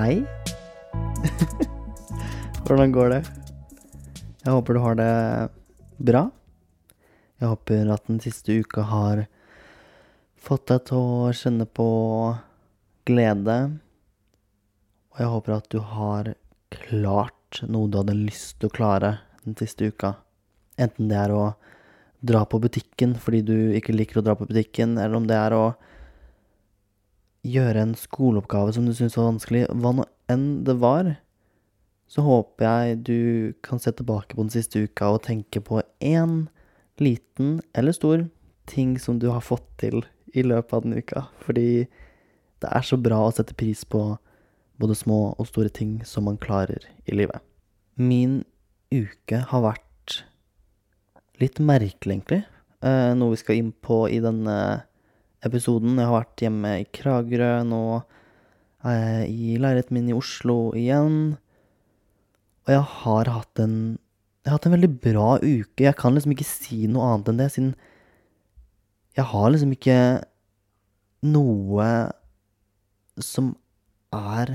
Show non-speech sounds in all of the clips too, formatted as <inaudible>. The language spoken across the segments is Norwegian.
Hei. <laughs> Hvordan går det? Jeg håper du har det bra. Jeg håper at den siste uka har fått deg til å kjenne på glede. Og jeg håper at du har klart noe du hadde lyst til å klare den siste uka. Enten det er å dra på butikken fordi du ikke liker å dra på butikken, eller om det er å gjøre en skoleoppgave som du syns var vanskelig, hva nå enn det var, så håper jeg du kan se tilbake på den siste uka og tenke på én liten eller stor ting som du har fått til i løpet av den uka. Fordi det er så bra å sette pris på både små og store ting som man klarer i livet. Min uke har vært litt merkelig, egentlig. Eh, noe vi skal inn på i denne episoden. Jeg har vært hjemme i Kragerø, nå er jeg i leiligheten min i Oslo igjen. Og jeg har hatt en Jeg har hatt en veldig bra uke. Jeg kan liksom ikke si noe annet enn det, siden jeg har liksom ikke noe som er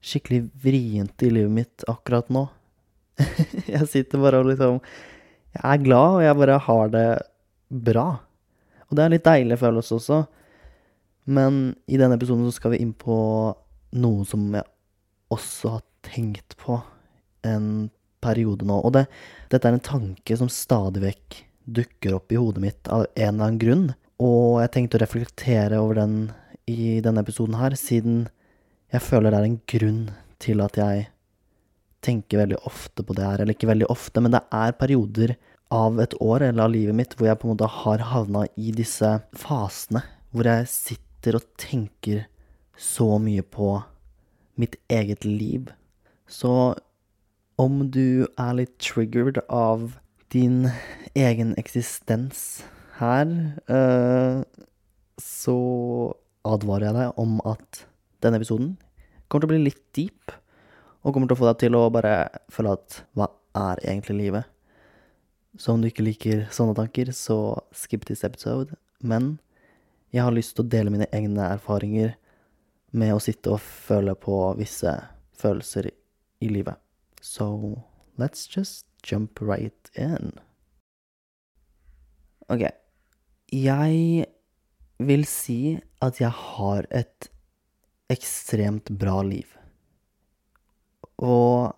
skikkelig vrient i livet mitt akkurat nå. <laughs> jeg sitter bare og liksom Jeg er glad, og jeg bare har det bra. Og det er en litt deilig følelse også. Men i denne episoden så skal vi inn på noe som jeg også har tenkt på en periode nå. Og det, dette er en tanke som stadig vekk dukker opp i hodet mitt av en eller annen grunn. Og jeg tenkte å reflektere over den i denne episoden her, siden jeg føler det er en grunn til at jeg tenker veldig ofte på det her. Eller ikke veldig ofte, men det er perioder av et år eller av livet mitt hvor jeg på en måte har havna i disse fasene. Hvor jeg sitter og tenker så mye på mitt eget liv. Så om du er litt triggered av din egen eksistens her, eh, så advarer jeg deg om at denne episoden kommer til å bli litt deep, og kommer til å få deg til å bare føle at hva er egentlig livet? Så om du ikke liker sånne tanker, så skip this episode. Men jeg har lyst til å dele mine egne erfaringer med å sitte og føle på visse følelser i livet. So let's just jump right in. Ok. Jeg vil si at jeg har et ekstremt bra liv. Og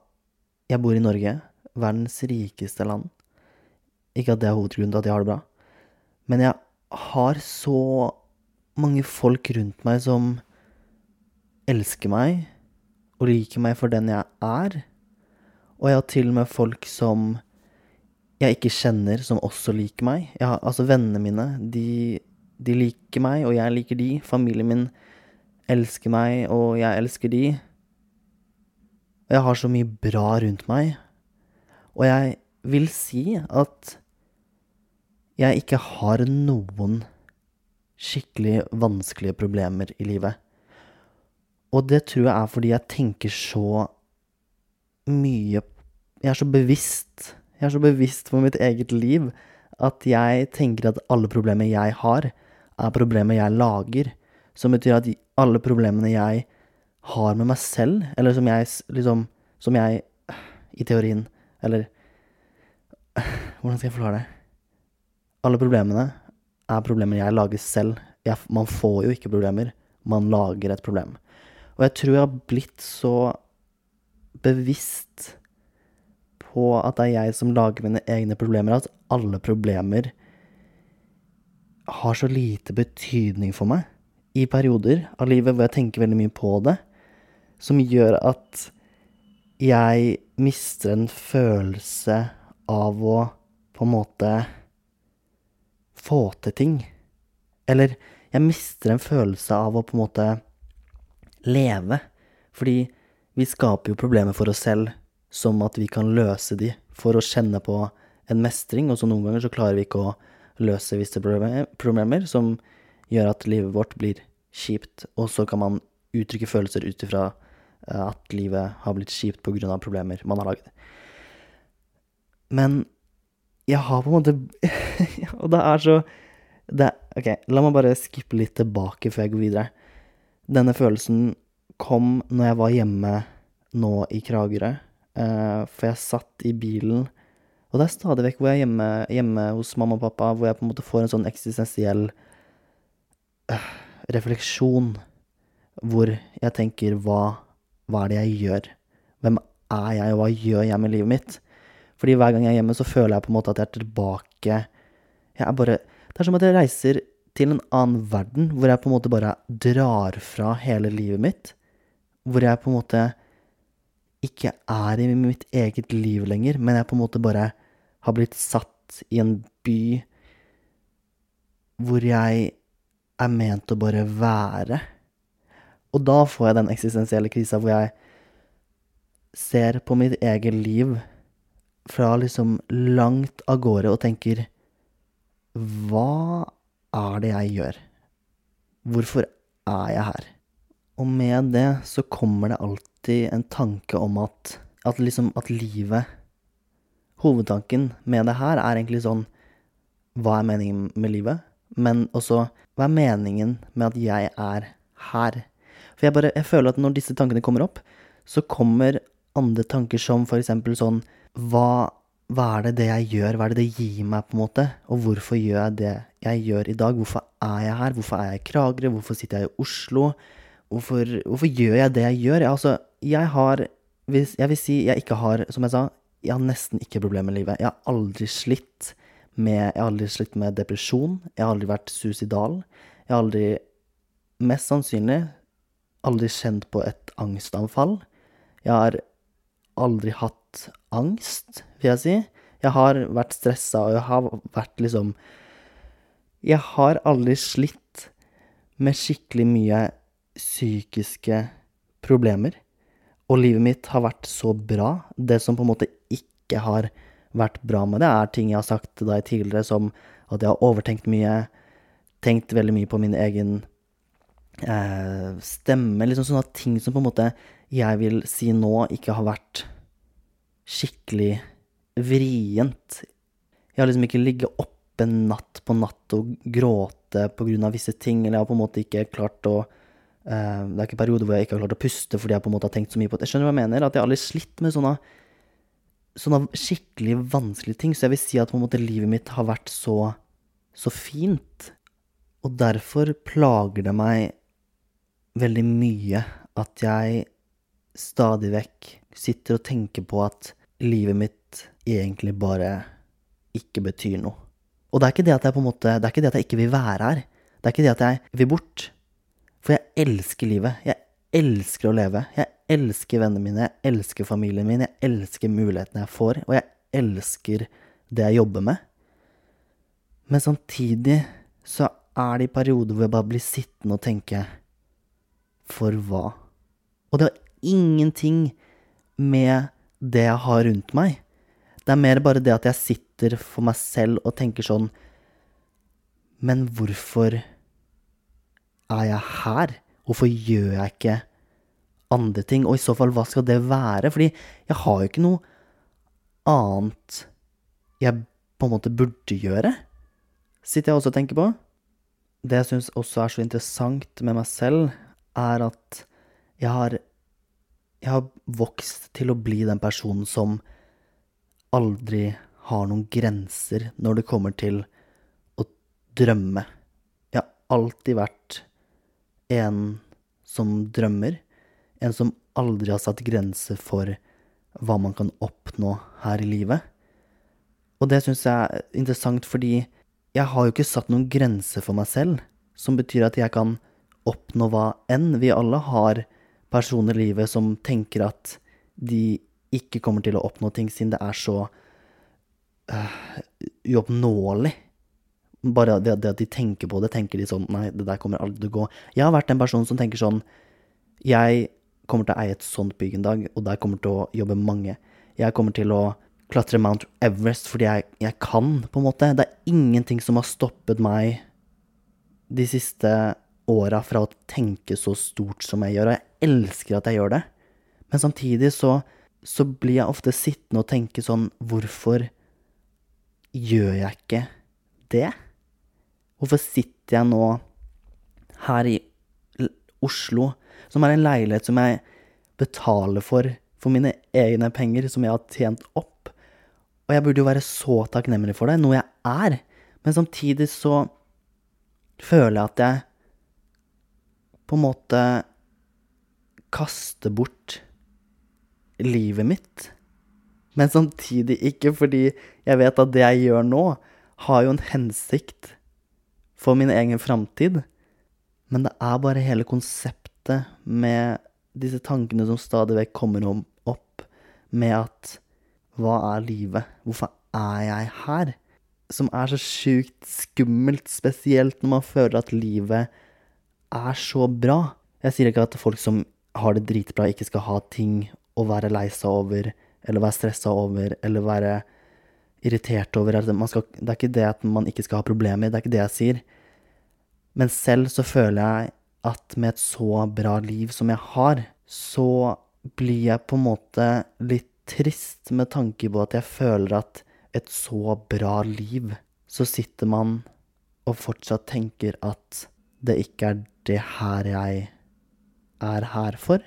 jeg bor i Norge, verdens rikeste land. Ikke at det er hovedgrunnen til at jeg har det bra. Men jeg har så mange folk rundt meg som elsker meg og liker meg for den jeg er. Og jeg har til og med folk som jeg ikke kjenner, som også liker meg. Har, altså Vennene mine, de, de liker meg, og jeg liker de. Familien min elsker meg, og jeg elsker de. Og jeg har så mye bra rundt meg. Og jeg vil si at jeg ikke har noen skikkelig vanskelige problemer i livet. Og det tror jeg er fordi jeg tenker så mye Jeg er så bevisst. Jeg er så bevisst på mitt eget liv at jeg tenker at alle problemer jeg har, er problemer jeg lager. Som betyr at alle problemene jeg har med meg selv, eller som jeg liksom Som jeg i teorien Eller hvordan skal jeg forklare det? Alle problemene er problemer jeg lager selv. Jeg, man får jo ikke problemer, man lager et problem. Og jeg tror jeg har blitt så bevisst på at det er jeg som lager mine egne problemer, at alle problemer har så lite betydning for meg i perioder av livet hvor jeg tenker veldig mye på det, som gjør at jeg mister en følelse av å på en måte få til ting. Eller jeg mister en følelse av å på en måte leve. Fordi vi skaper jo problemer for oss selv som at vi kan løse de for å kjenne på en mestring, og så noen ganger så klarer vi ikke å løse visse problemer som gjør at livet vårt blir kjipt, og så kan man uttrykke følelser ut ifra eh, at livet har blitt kjipt av problemer man har laget. Men jeg har på en måte <laughs> Og det er så det, Ok, la meg bare skippe litt tilbake før jeg går videre. Denne følelsen kom når jeg var hjemme nå i Kragerø, Uh, for jeg satt i bilen og det er stadig vekk hvor jeg er hjemme, hjemme, hos mamma og pappa, hvor jeg på en måte får en sånn eksistensiell uh, refleksjon, hvor jeg tenker hva, hva er det jeg gjør? Hvem er jeg, og hva gjør jeg med livet mitt? Fordi hver gang jeg er hjemme, så føler jeg på en måte at jeg er tilbake Jeg er bare Det er som at jeg reiser til en annen verden, hvor jeg på en måte bare drar fra hele livet mitt. Hvor jeg på en måte ikke er i mitt eget liv lenger, men jeg på en måte bare har blitt satt i en by hvor jeg er ment å bare være. Og da får jeg den eksistensielle krisa hvor jeg ser på mitt eget liv fra liksom langt av gårde og tenker Hva er det jeg gjør? Hvorfor er jeg her? Og med det så kommer det alltid en tanke om at, at liksom at livet hovedtanken med det her er egentlig sånn Hva er meningen med livet? Men også hva er meningen med at jeg er her? For jeg bare Jeg føler at når disse tankene kommer opp, så kommer andre tanker som for eksempel sånn Hva, hva er det det jeg gjør? Hva er det det gir meg, på en måte? Og hvorfor gjør jeg det jeg gjør i dag? Hvorfor er jeg her? Hvorfor er jeg i Kragerø? Hvorfor sitter jeg i Oslo? Hvorfor, hvorfor gjør jeg det jeg gjør? Jeg, altså, jeg har Jeg vil si jeg ikke har, som jeg sa, jeg har nesten ikke problemer med livet. Jeg har aldri slitt med Jeg har aldri slitt med depresjon. Jeg har aldri vært suicidal. Jeg har aldri, mest sannsynlig, aldri kjent på et angstanfall. Jeg har aldri hatt angst, vil jeg si. Jeg har vært stressa, og jeg har vært liksom Jeg har aldri slitt med skikkelig mye psykiske problemer. Og livet mitt har vært så bra. Det som på en måte ikke har vært bra med det, er ting jeg har sagt til deg tidligere, som at jeg har overtenkt mye, tenkt veldig mye på min egen eh, stemme. Liksom sånne ting som på en måte jeg vil si nå ikke har vært skikkelig vrient. Jeg har liksom ikke ligget oppe natt på natt og gråte av visse ting, eller jeg har på en måte ikke klart å Uh, det er ikke perioder hvor jeg ikke har klart å puste fordi jeg på en måte har tenkt så mye på det. Jeg skjønner hva jeg mener, at jeg har aldri slitt med sånne, sånne skikkelig vanskelige ting. Så jeg vil si at på en måte livet mitt har vært så, så fint. Og derfor plager det meg veldig mye at jeg stadig vekk sitter og tenker på at livet mitt egentlig bare ikke betyr noe. Og det er ikke det at jeg på en måte Det er ikke det at jeg ikke vil være her. Det er ikke det at jeg vil bort. For jeg elsker livet. Jeg elsker å leve. Jeg elsker vennene mine, jeg elsker familien min, jeg elsker mulighetene jeg får, og jeg elsker det jeg jobber med. Men samtidig så er det i perioder hvor jeg bare blir sittende og tenke For hva? Og det har ingenting med det jeg har rundt meg. Det er mer bare det at jeg sitter for meg selv og tenker sånn Men hvorfor er jeg her? Hvorfor gjør jeg ikke andre ting? Og i så fall, hva skal det være? Fordi jeg har jo ikke noe annet jeg på en måte burde gjøre. Sitter jeg også og tenker på. Det jeg syns også er så interessant med meg selv, er at jeg har Jeg har vokst til å bli den personen som aldri har noen grenser når det kommer til å drømme. Jeg har alltid vært en som drømmer. En som aldri har satt grenser for hva man kan oppnå her i livet. Og det syns jeg er interessant fordi jeg har jo ikke satt noen grenser for meg selv, som betyr at jeg kan oppnå hva enn. Vi alle har personer i livet som tenker at de ikke kommer til å oppnå ting siden det er så uh, uoppnåelig. Bare det, det, at de tenker på det, tenker de sånn Nei, det der kommer aldri til å gå. Jeg har vært en person som tenker sånn Jeg kommer til å eie et sånt bygg en dag, og der kommer til å jobbe mange. Jeg kommer til å klatre Mount Everest fordi jeg, jeg kan, på en måte. Det er ingenting som har stoppet meg de siste åra fra å tenke så stort som jeg gjør, og jeg elsker at jeg gjør det. Men samtidig så, så blir jeg ofte sittende og tenke sånn Hvorfor gjør jeg ikke det? Hvorfor sitter jeg nå her i Oslo som er en leilighet som jeg betaler for for mine egne penger, som jeg har tjent opp. Og jeg burde jo være så takknemlig for det, noe jeg er. Men samtidig så føler jeg at jeg på en måte kaster bort livet mitt. Men samtidig ikke, fordi jeg vet at det jeg gjør nå, har jo en hensikt for min egen framtid. Men det er bare hele konseptet med disse tankene som stadig vekk kommer opp, med at hva er livet? Hvorfor er jeg her? Som er så sjukt skummelt, spesielt når man føler at livet er så bra. Jeg sier ikke at folk som har det dritbra, ikke skal ha ting å være lei seg over, eller være stressa over, eller være irritert over. Skal, det er ikke det at man ikke skal ha problemer, det er ikke det jeg sier. Men selv så føler jeg at med et så bra liv som jeg har, så blir jeg på en måte litt trist med tanke på at jeg føler at et så bra liv, så sitter man og fortsatt tenker at det ikke er det her jeg er her for.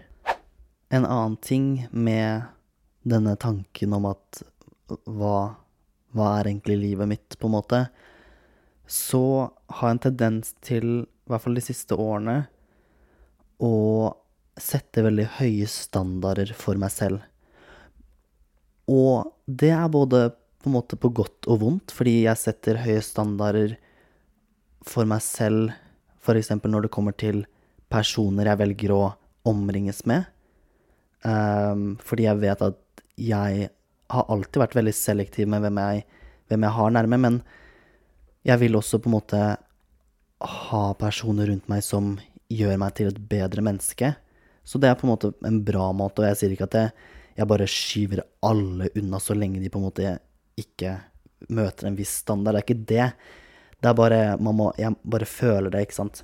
En annen ting med denne tanken om at hva, hva er egentlig livet mitt, på en måte, så har jeg en tendens til i hvert fall de siste årene, å sette veldig høye standarder for meg selv. Og det er både på en måte på godt og vondt, fordi jeg setter høye standarder for meg selv, f.eks. når det kommer til personer jeg velger å omringes med. Um, fordi jeg vet at jeg har alltid vært veldig selektiv med hvem jeg, hvem jeg har nærme, men jeg vil også på en måte ha personer rundt meg som gjør meg til et bedre menneske. Så det er på en måte en bra måte, og jeg sier ikke at jeg, jeg bare skyver alle unna så lenge de på en måte ikke møter en viss standard. Det er ikke det. Det er bare må, Jeg bare føler det, ikke sant.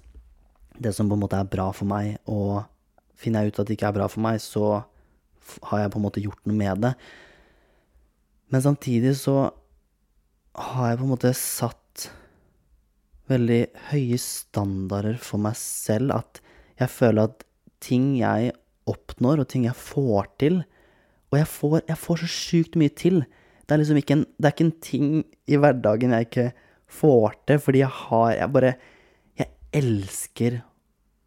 Det som på en måte er bra for meg, og finner jeg ut at det ikke er bra for meg, så har jeg på en måte gjort noe med det. Men samtidig så har jeg på en måte satt veldig høye standarder for meg selv. At jeg føler at ting jeg oppnår, og ting jeg får til Og jeg får, jeg får så sjukt mye til. Det er liksom ikke en, det er ikke en ting i hverdagen jeg ikke får til, fordi jeg har Jeg bare Jeg elsker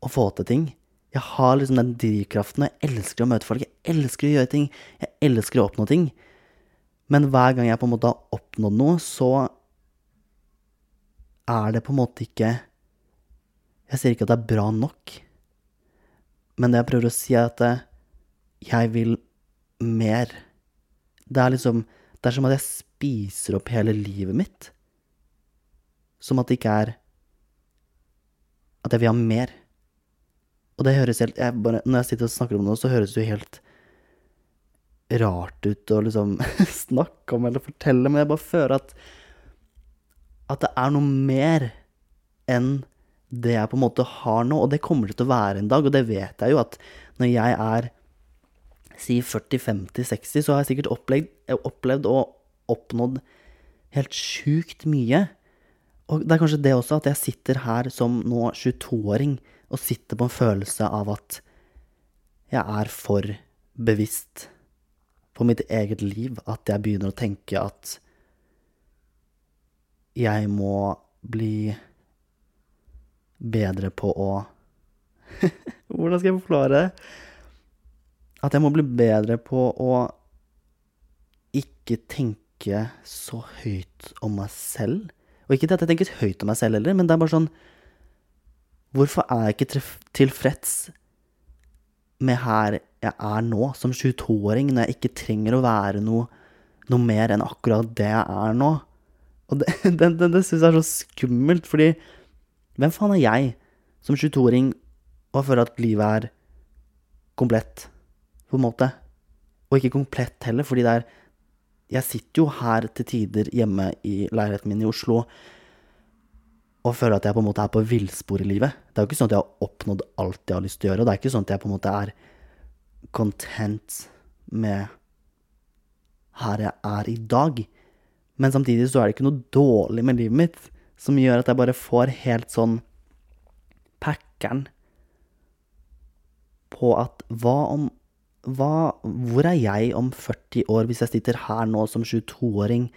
å få til ting. Jeg har liksom den drivkraften, jeg elsker å møte folk. Jeg elsker å gjøre ting. Jeg elsker å oppnå ting. Men hver gang jeg på en måte har oppnådd noe, så er det på en måte ikke Jeg sier ikke at det er bra nok, men det jeg prøver å si, er at jeg vil mer. Det er liksom Det er som at jeg spiser opp hele livet mitt. Som at det ikke er At jeg vil ha mer. Og det høres helt jeg bare, Når jeg sitter og snakker om det, så høres det jo helt rart ut å liksom <laughs> snakke om eller fortelle, men jeg bare føler at at det er noe mer enn det jeg på en måte har nå, og det kommer det til å være en dag, og det vet jeg jo at når jeg er si 40-50-60, så har jeg sikkert opplevd, opplevd og oppnådd helt sjukt mye. Og det er kanskje det også, at jeg sitter her som nå 22-åring og sitter på en følelse av at jeg er for bevisst på mitt eget liv, at jeg begynner å tenke at jeg må bli bedre på å <laughs> Hvordan skal jeg forklare det? At jeg må bli bedre på å ikke tenke så høyt om meg selv. Og ikke at jeg tenker høyt om meg selv heller, men det er bare sånn Hvorfor er jeg ikke tilfreds med her jeg er nå, som 22-åring, når jeg ikke trenger å være noe, noe mer enn akkurat det jeg er nå? Og det, <laughs> det, det, det syns jeg er så skummelt, fordi hvem faen er jeg som 22-åring og føler at livet er komplett, på en måte? Og ikke komplett heller, fordi det er Jeg sitter jo her til tider hjemme i leiligheten min i Oslo og føler at jeg på en måte er på villspor i livet. Det er jo ikke sånn at jeg har oppnådd alt jeg har lyst til å gjøre, og det er ikke sånn at jeg på en måte er content med her jeg er i dag. Men samtidig så er det ikke noe dårlig med livet mitt som gjør at jeg bare får helt sånn packeren på at hva om hva, Hvor er jeg om 40 år, hvis jeg sitter her nå som 22-åring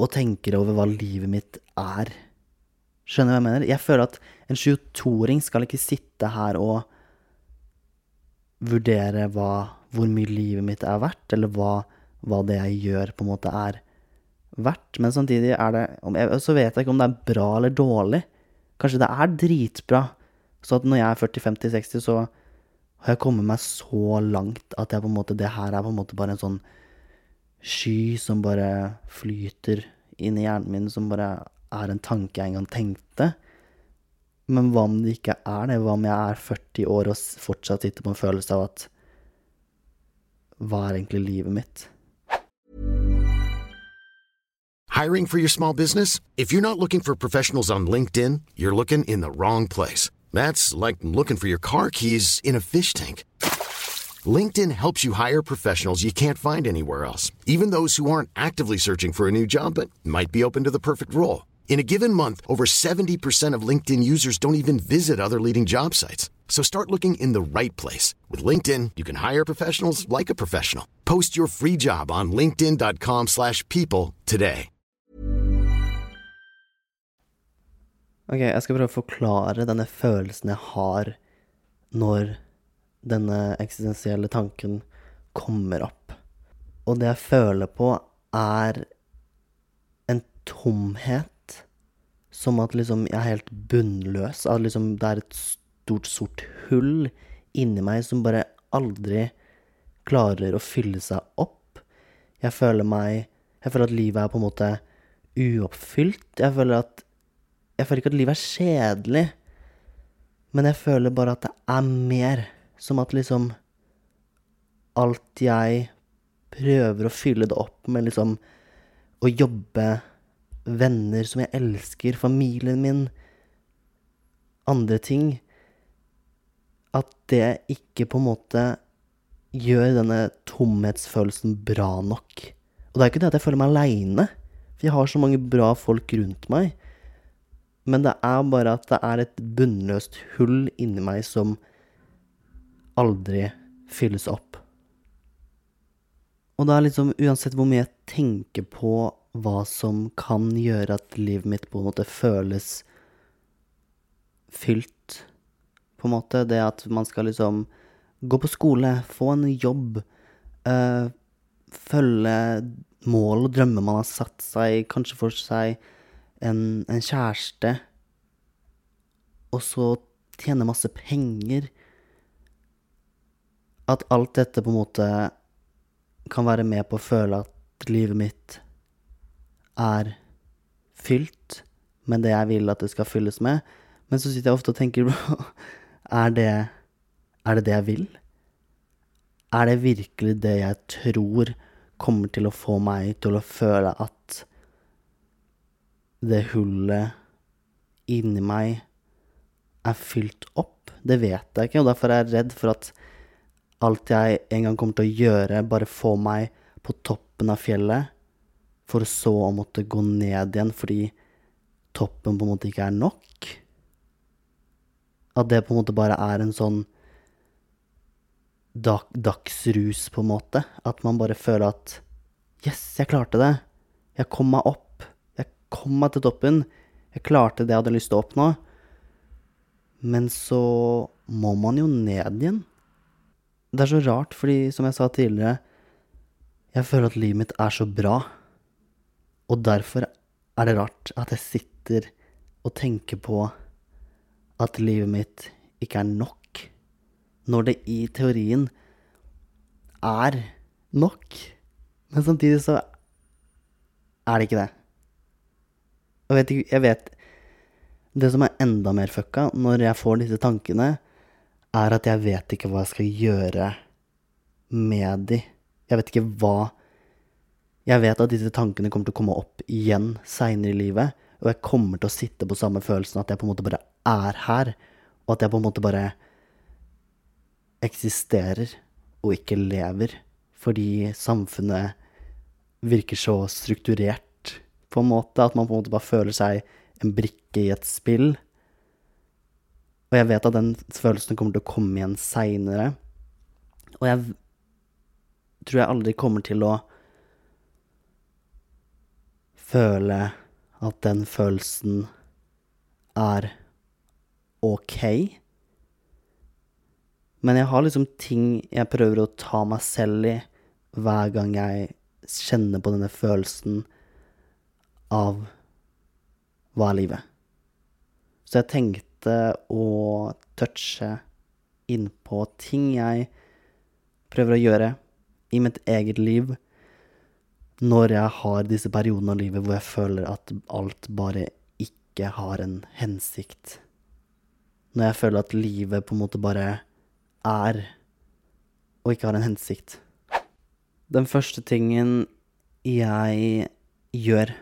og tenker over hva livet mitt er? Skjønner du hva jeg mener? Jeg føler at en 22-åring skal ikke sitte her og vurdere hva, hvor mye livet mitt er verdt, eller hva, hva, det jeg gjør, på en måte er verdt. Men samtidig er det Så vet jeg ikke om det er bra eller dårlig. Kanskje det er dritbra. Så at når jeg er 40-50-60, så har jeg kommet meg så langt at jeg på en måte, det her er på en måte bare en sånn sky som bare flyter inn i hjernen min, som bare er en tanke jeg en gang tenkte. Men hva om det ikke er det? Hva om jeg er 40 år og fortsatt sitter på en følelse av at Hva er egentlig livet mitt? Hiring for your small business? If you're not looking for professionals on LinkedIn, you're looking in the wrong place. That's like looking for your car keys in a fish tank. LinkedIn helps you hire professionals you can't find anywhere else, even those who aren't actively searching for a new job but might be open to the perfect role. In a given month, over 70% of LinkedIn users don't even visit other leading job sites. So start looking in the right place. With LinkedIn, you can hire professionals like a professional. Post your free job on linkedin.com slash people today. Ok, jeg skal prøve å forklare denne følelsen jeg har denne eksistensielle tanken kommer opp. Og det jeg føler på, er en tomhet som at liksom jeg er helt bunnløs. At liksom det er et stort, sort hull inni meg som bare aldri klarer å fylle seg opp. Jeg føler meg Jeg føler at livet er på en måte uoppfylt. Jeg føler at Jeg føler ikke at livet er kjedelig, men jeg føler bare at det er mer. Som at liksom Alt jeg prøver å fylle det opp med liksom å jobbe venner som jeg elsker, familien min, andre ting At det ikke på en måte gjør denne tomhetsfølelsen bra nok. Og det er ikke det at jeg føler meg aleine, for jeg har så mange bra folk rundt meg. Men det er bare at det er et bunnløst hull inni meg som aldri fylles opp. Og det er liksom, uansett hvor mye jeg tenker på hva som kan gjøre at livet mitt på en måte føles fylt, på en måte. Det at man skal liksom gå på skole, få en jobb, øh, følge mål og drømmer man har satt seg, kanskje for seg en, en kjæreste, og så tjene masse penger. At alt dette på en måte kan være med på å føle at livet mitt er fylt med det jeg vil at det skal fylles med. Men så sitter jeg ofte og tenker <laughs> er det, er det det jeg vil? Er det virkelig det jeg tror kommer til å få meg til å føle at det hullet inni meg er fylt opp? Det vet jeg ikke, og derfor er jeg redd for at alt jeg en gang kommer til å gjøre, bare få meg på toppen av fjellet, for så å måtte gå ned igjen fordi toppen på en måte ikke er nok. At det på en måte bare er en sånn dag dagsrus, på en måte. At man bare føler at Yes, jeg klarte det. Jeg kom meg opp. Jeg kom meg til toppen. Jeg klarte det jeg hadde lyst til å oppnå. Men så må man jo ned igjen. Det er så rart, fordi som jeg sa tidligere, jeg føler at livet mitt er så bra. Og derfor er det rart at jeg sitter og tenker på at livet mitt ikke er nok, når det i teorien er nok. Men samtidig så er det ikke det. Jeg vet ikke Jeg vet Det som er enda mer fucka når jeg får disse tankene, er at jeg vet ikke hva jeg skal gjøre med de. Jeg vet ikke hva Jeg vet at disse tankene kommer til å komme opp igjen seinere i livet, og jeg kommer til å sitte på samme følelsen at jeg på en måte bare er her, og at jeg på en måte bare eksisterer og ikke lever, fordi samfunnet virker så strukturert, på en måte, at man på en måte bare føler seg en brikke i et spill. Og jeg vet at den følelsen kommer til å komme igjen seinere. Og jeg tror jeg aldri kommer til å føle at den følelsen er ok. Men jeg har liksom ting jeg prøver å ta meg selv i hver gang jeg kjenner på denne følelsen av hva er livet. Så jeg tenkte å touche innpå ting jeg prøver å gjøre i mitt eget liv når jeg har disse periodene av livet hvor jeg føler at alt bare ikke har en hensikt. Når jeg føler at livet på en måte bare er, og ikke har en hensikt. Den første tingen jeg gjør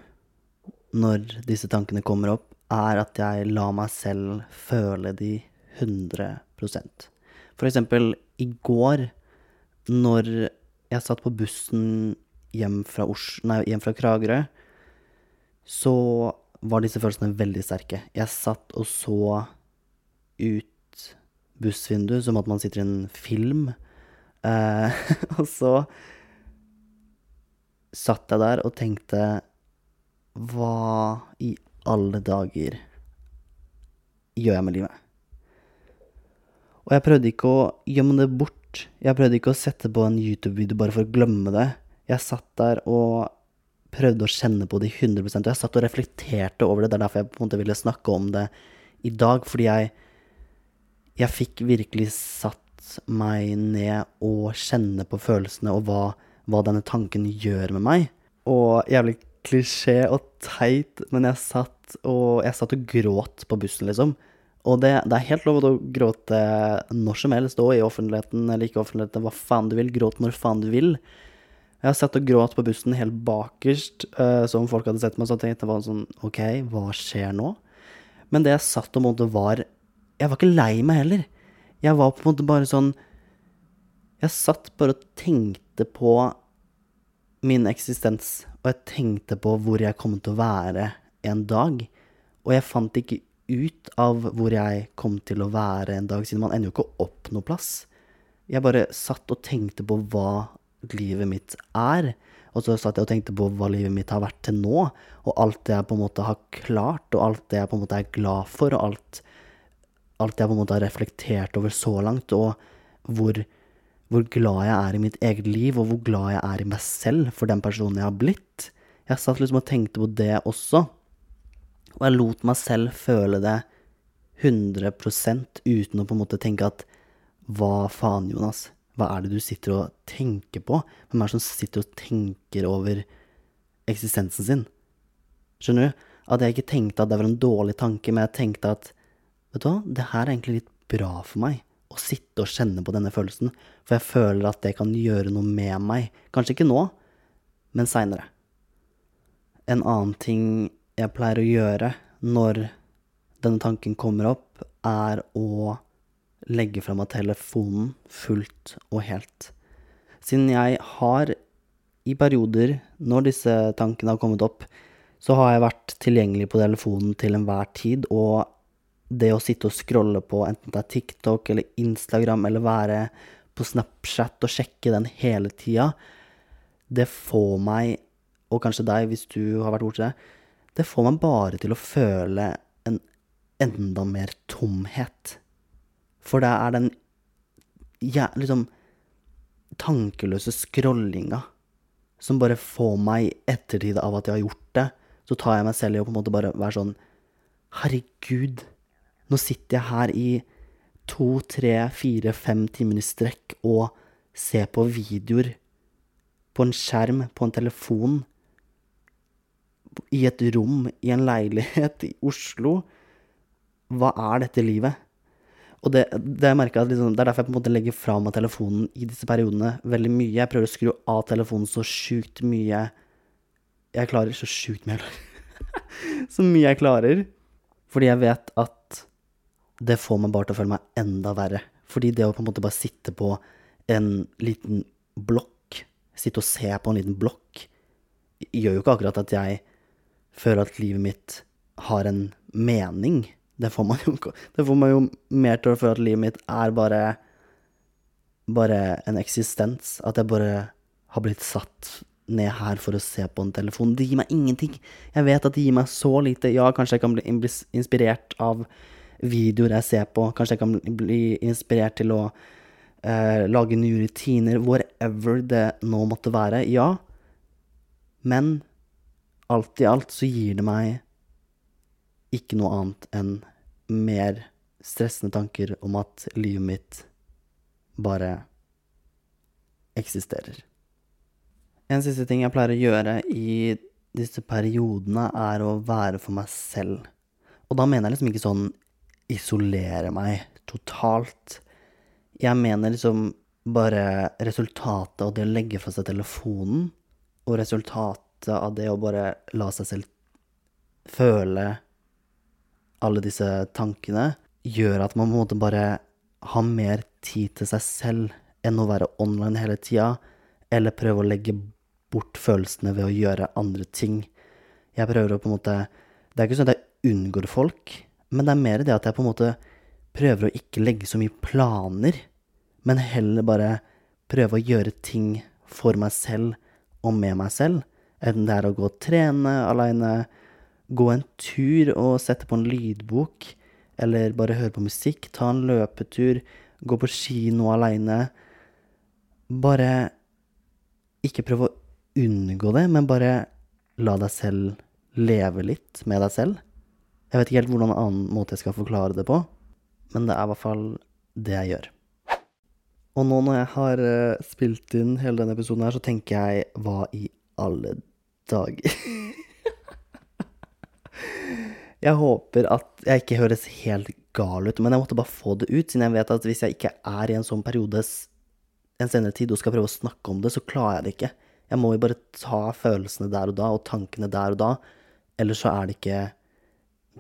når disse tankene kommer opp, er at jeg lar meg selv føle de 100 For eksempel i går, når jeg satt på bussen hjem fra, Ors nei, hjem fra Kragerø, så var disse følelsene veldig sterke. Jeg satt og så ut bussvinduet som at man sitter i en film. Eh, <laughs> og så satt jeg der og tenkte Hva i alle dager gjør jeg med livet? Og jeg prøvde ikke å gjemme det bort. Jeg prøvde ikke å sette på en YouTube-video bare for å glemme det. Jeg satt der og prøvde å kjenne på det 100 Og jeg satt og reflekterte over det. Det er derfor jeg på en måte ville snakke om det i dag. Fordi jeg, jeg fikk virkelig satt meg ned og kjenne på følelsene og hva, hva denne tanken gjør med meg. Og jævlig klisjé og teit, men jeg satt og, jeg satt og gråt på bussen, liksom. Og det, det, er helt lov å gråte når som helst, og i offentligheten eller ikke offentligheten, hva faen du vil. Gråt når faen du vil. Jeg har sett og gråt på bussen helt bakerst, uh, som folk hadde sett meg, så tenkte jeg sånn OK, hva skjer nå? Men det jeg satt og måtte var Jeg var ikke lei meg heller. Jeg var på en måte bare sånn Jeg satt bare og tenkte på min eksistens, og jeg tenkte på hvor jeg kom til å være en dag. Og jeg fant ikke ut av hvor jeg kom til å være en dag, siden man ender jo ikke opp noe plass. Jeg bare satt og tenkte på hva livet mitt er. Og så satt jeg og tenkte på hva livet mitt har vært til nå, og alt det jeg på en måte har klart, og alt det jeg på en måte er glad for, og alt, alt jeg på en måte har reflektert over så langt, og hvor, hvor glad jeg er i mitt eget liv, og hvor glad jeg er i meg selv for den personen jeg har blitt. Jeg satt liksom og tenkte på det også, og jeg lot meg selv føle det 100% uten å på en måte tenke at hva faen, Jonas? Hva er det du sitter og tenker på? Hvem er det som sitter og tenker over eksistensen sin? Skjønner du? At jeg ikke tenkte at det var en dårlig tanke, men jeg tenkte at vet du hva, det her er egentlig litt bra for meg. Å sitte og kjenne på denne følelsen. For jeg føler at det kan gjøre noe med meg. Kanskje ikke nå, men seinere. En annen ting jeg pleier å gjøre når denne tanken kommer opp, er å legge fra meg telefonen fullt og helt. Siden jeg har i perioder, når disse tankene har kommet opp, så har jeg vært tilgjengelig på telefonen til enhver tid, og det å sitte og scrolle på enten det er TikTok eller Instagram eller være på Snapchat og sjekke den hele tida, det får meg, og kanskje deg hvis du har vært borti det, det får meg bare til å føle en enda mer tomhet. For det er den ja, liksom tankeløse scrollinga som bare får meg i ettertid av at jeg har gjort det, så tar jeg meg selv i å på en måte bare være sånn Herregud, nå sitter jeg her i to, tre, fire, fem timer i strekk og ser på videoer på en skjerm, på en telefon, i et rom, i en leilighet i Oslo. Hva er dette livet? Og det, det, liksom, det er derfor jeg på en måte legger fra meg telefonen i disse periodene veldig mye. Jeg prøver å skru av telefonen så sjukt mye jeg klarer. Så sjukt mye jeg <laughs> så mye jeg klarer. Fordi jeg vet at det får meg bare til å føle meg enda verre. Fordi det å på en måte bare sitte på en liten blokk, sitte og se på en liten blokk, gjør jo ikke akkurat at jeg føler at livet mitt har en mening. Det får man jo, får man jo mer til å føle at livet mitt er bare bare en eksistens. At jeg bare har blitt satt ned her for å se på en telefon. Det gir meg ingenting. Jeg vet at det gir meg så lite. Ja, kanskje jeg kan bli inspirert av videoer jeg ser på. Kanskje jeg kan bli inspirert til å eh, lage nye rutiner. Whatever det nå måtte være. Ja. Men alt i alt så gir det meg ikke noe annet enn mer stressende tanker om at livet mitt bare eksisterer. En siste ting jeg pleier å gjøre i disse periodene, er å være for meg selv. Og da mener jeg liksom ikke sånn isolere meg totalt. Jeg mener liksom bare resultatet av det å legge fra seg telefonen, og resultatet av det å bare la seg selv føle alle disse tankene gjør at man på en måte bare har mer tid til seg selv enn å være online hele tida, eller prøve å legge bort følelsene ved å gjøre andre ting. Jeg prøver å på en måte Det er ikke sånn at jeg unngår folk, men det er mer det at jeg på en måte prøver å ikke legge så mye planer, men heller bare prøve å gjøre ting for meg selv og med meg selv. Enten det er å gå og trene aleine, gå en tur og sette på en lydbok, eller bare høre på musikk, ta en løpetur, gå på kino aleine. Bare ikke prøve å unngå det, men bare la deg selv leve litt med deg selv. Jeg vet ikke helt hvordan en annen måte jeg skal forklare det på, men det er i hvert fall det jeg gjør. Og nå når jeg har uh, spilt inn hele denne episoden her, så tenker jeg hva i alle dager <laughs> Jeg håper at jeg ikke høres helt gal ut, men jeg måtte bare få det ut, siden jeg vet at hvis jeg ikke er i en sånn periode en senere tid og skal prøve å snakke om det, så klarer jeg det ikke. Jeg må jo bare ta følelsene der og da, og tankene der og da, ellers så er det ikke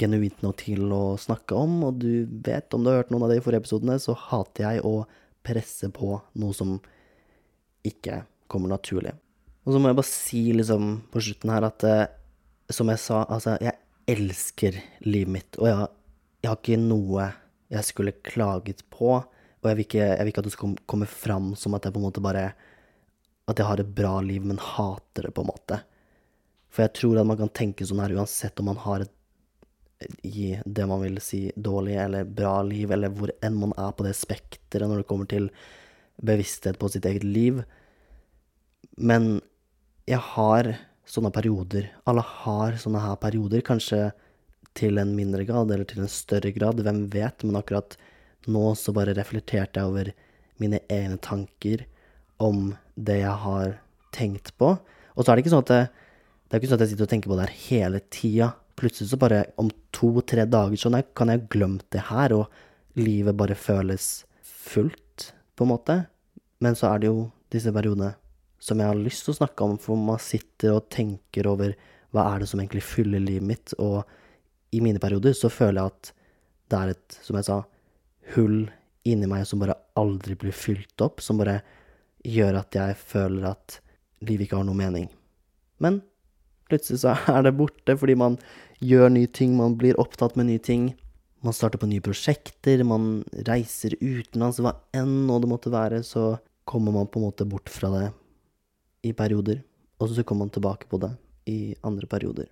genuint noe til å snakke om, og du vet, om du har hørt noen av de forrige episodene, så hater jeg å presse på noe som ikke kommer naturlig. Og så må jeg bare si liksom på slutten her at eh, som jeg sa, altså, jeg elsker livet mitt, og jeg, jeg, har ikke noe jeg skulle klaget på. Og jeg vil ikke, jeg vil ikke at det skal komme fram som at jeg på en måte bare At jeg har et bra liv, men hater det, på en måte. For jeg tror at man kan tenke sånn her uansett om man har et i det man vil si dårlig eller bra liv, eller hvor enn man er på det spekteret når det kommer til bevissthet på sitt eget liv. Men jeg har sånne perioder. Alle har sånne her perioder, kanskje til en mindre grad eller til en større grad, hvem vet, men akkurat nå så bare reflekterte jeg over mine egne tanker om det jeg har tenkt på. Og så er det ikke sånn at jeg, det er ikke sånn at jeg sitter og tenker på det her hele tida. Plutselig så bare om to-tre dager så kan jeg ha glemt det her, og livet bare føles fullt, på en måte. Men så er det jo disse periodene som jeg har lyst til å snakke om, for man sitter og tenker over hva er det som egentlig fyller livet mitt, og i mine perioder så føler jeg at det er et, som jeg sa, hull inni meg som bare aldri blir fylt opp, som bare gjør at jeg føler at livet ikke har noe mening. Men plutselig så <laughs> er det borte fordi man gjør nye ting, man blir opptatt med nye ting. Man starter på nye prosjekter, man reiser utenlands, hva enn nå det måtte være, så kommer man på en måte bort fra det i perioder, og så kommer man tilbake på det i andre perioder.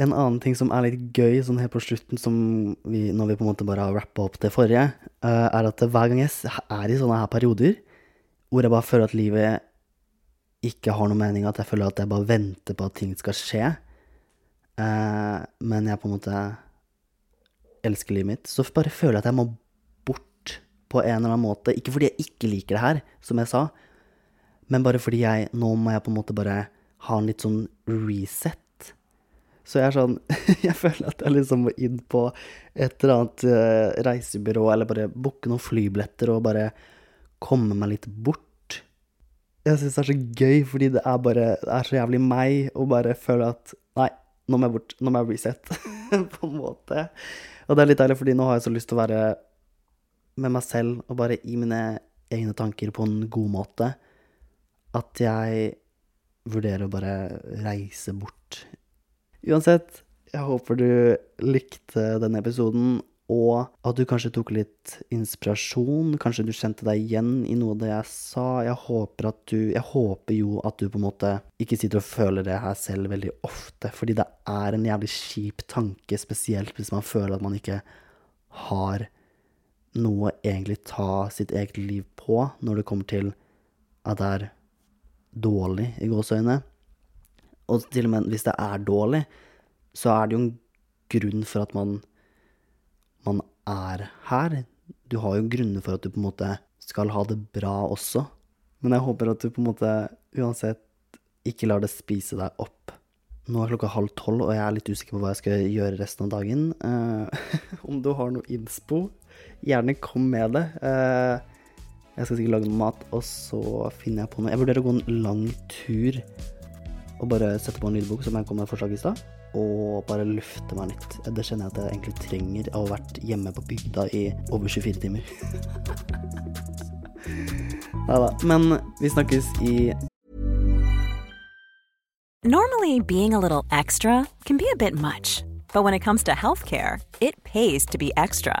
En annen ting som er litt gøy sånn helt på slutten, vi, når vi på en måte bare har rappa opp det forrige, uh, er at hver gang jeg er i sånne her perioder hvor jeg bare føler at livet ikke har noe mening, at jeg føler at jeg bare venter på at ting skal skje, eh, men jeg på en måte elsker livet mitt, så bare føler jeg at jeg må bort på en eller annen måte. Ikke fordi jeg ikke liker det her, som jeg sa, men bare fordi jeg nå må jeg på en måte bare ha en litt sånn reset. Så jeg er sånn <laughs> Jeg føler at jeg liksom må inn på et eller annet uh, reisebyrå, eller bare booke noen flybilletter og bare komme meg litt bort. Jeg syns det er så gøy, fordi det er bare Det er så jævlig meg å bare føle at Nei, nå må jeg bort. Nå må jeg reset, <laughs> på en måte. Og det er litt deilig, fordi nå har jeg så lyst til å være med meg selv og bare i mine egne tanker på en god måte. At jeg vurderer å bare reise bort Uansett, jeg håper du likte denne episoden, og at du kanskje tok litt inspirasjon. Kanskje du kjente deg igjen i noe av det jeg sa. Jeg håper, du, jeg håper jo at du på en måte ikke sitter og føler det her selv veldig ofte, fordi det er en jævlig kjip tanke, spesielt hvis man føler at man ikke har noe egentlig ta sitt eget liv på når det kommer til at det er dårlig, i gåseøyne. Og til og med hvis det er dårlig, så er det jo en grunn for at man, man er her. Du har jo grunner for at du på en måte skal ha det bra også. Men jeg håper at du på en måte uansett ikke lar det spise deg opp. Nå er klokka halv tolv, og jeg er litt usikker på hva jeg skal gjøre resten av dagen. Uh, <laughs> om du har noe innspo, gjerne kom med det. Uh, jeg skal sikkert lage noe mat, og så finner jeg på noe. Jeg vurderer å gå en lang tur og bare sette på en lydbok som jeg kom med forslag i stad, og bare lufte meg litt. Det kjenner jeg at jeg egentlig trenger Jeg å ha vært hjemme på bygda i over 24 timer. <laughs> Nei da. Men vi snakkes i Normally, being a little extra can be a bit much, but when it comes to healthcare, it pays to be extra.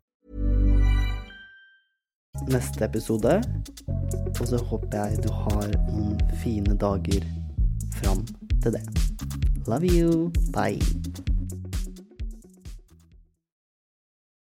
Neste episode. Og så håper jeg du har noen fine dager fram til det. Love you. Bye.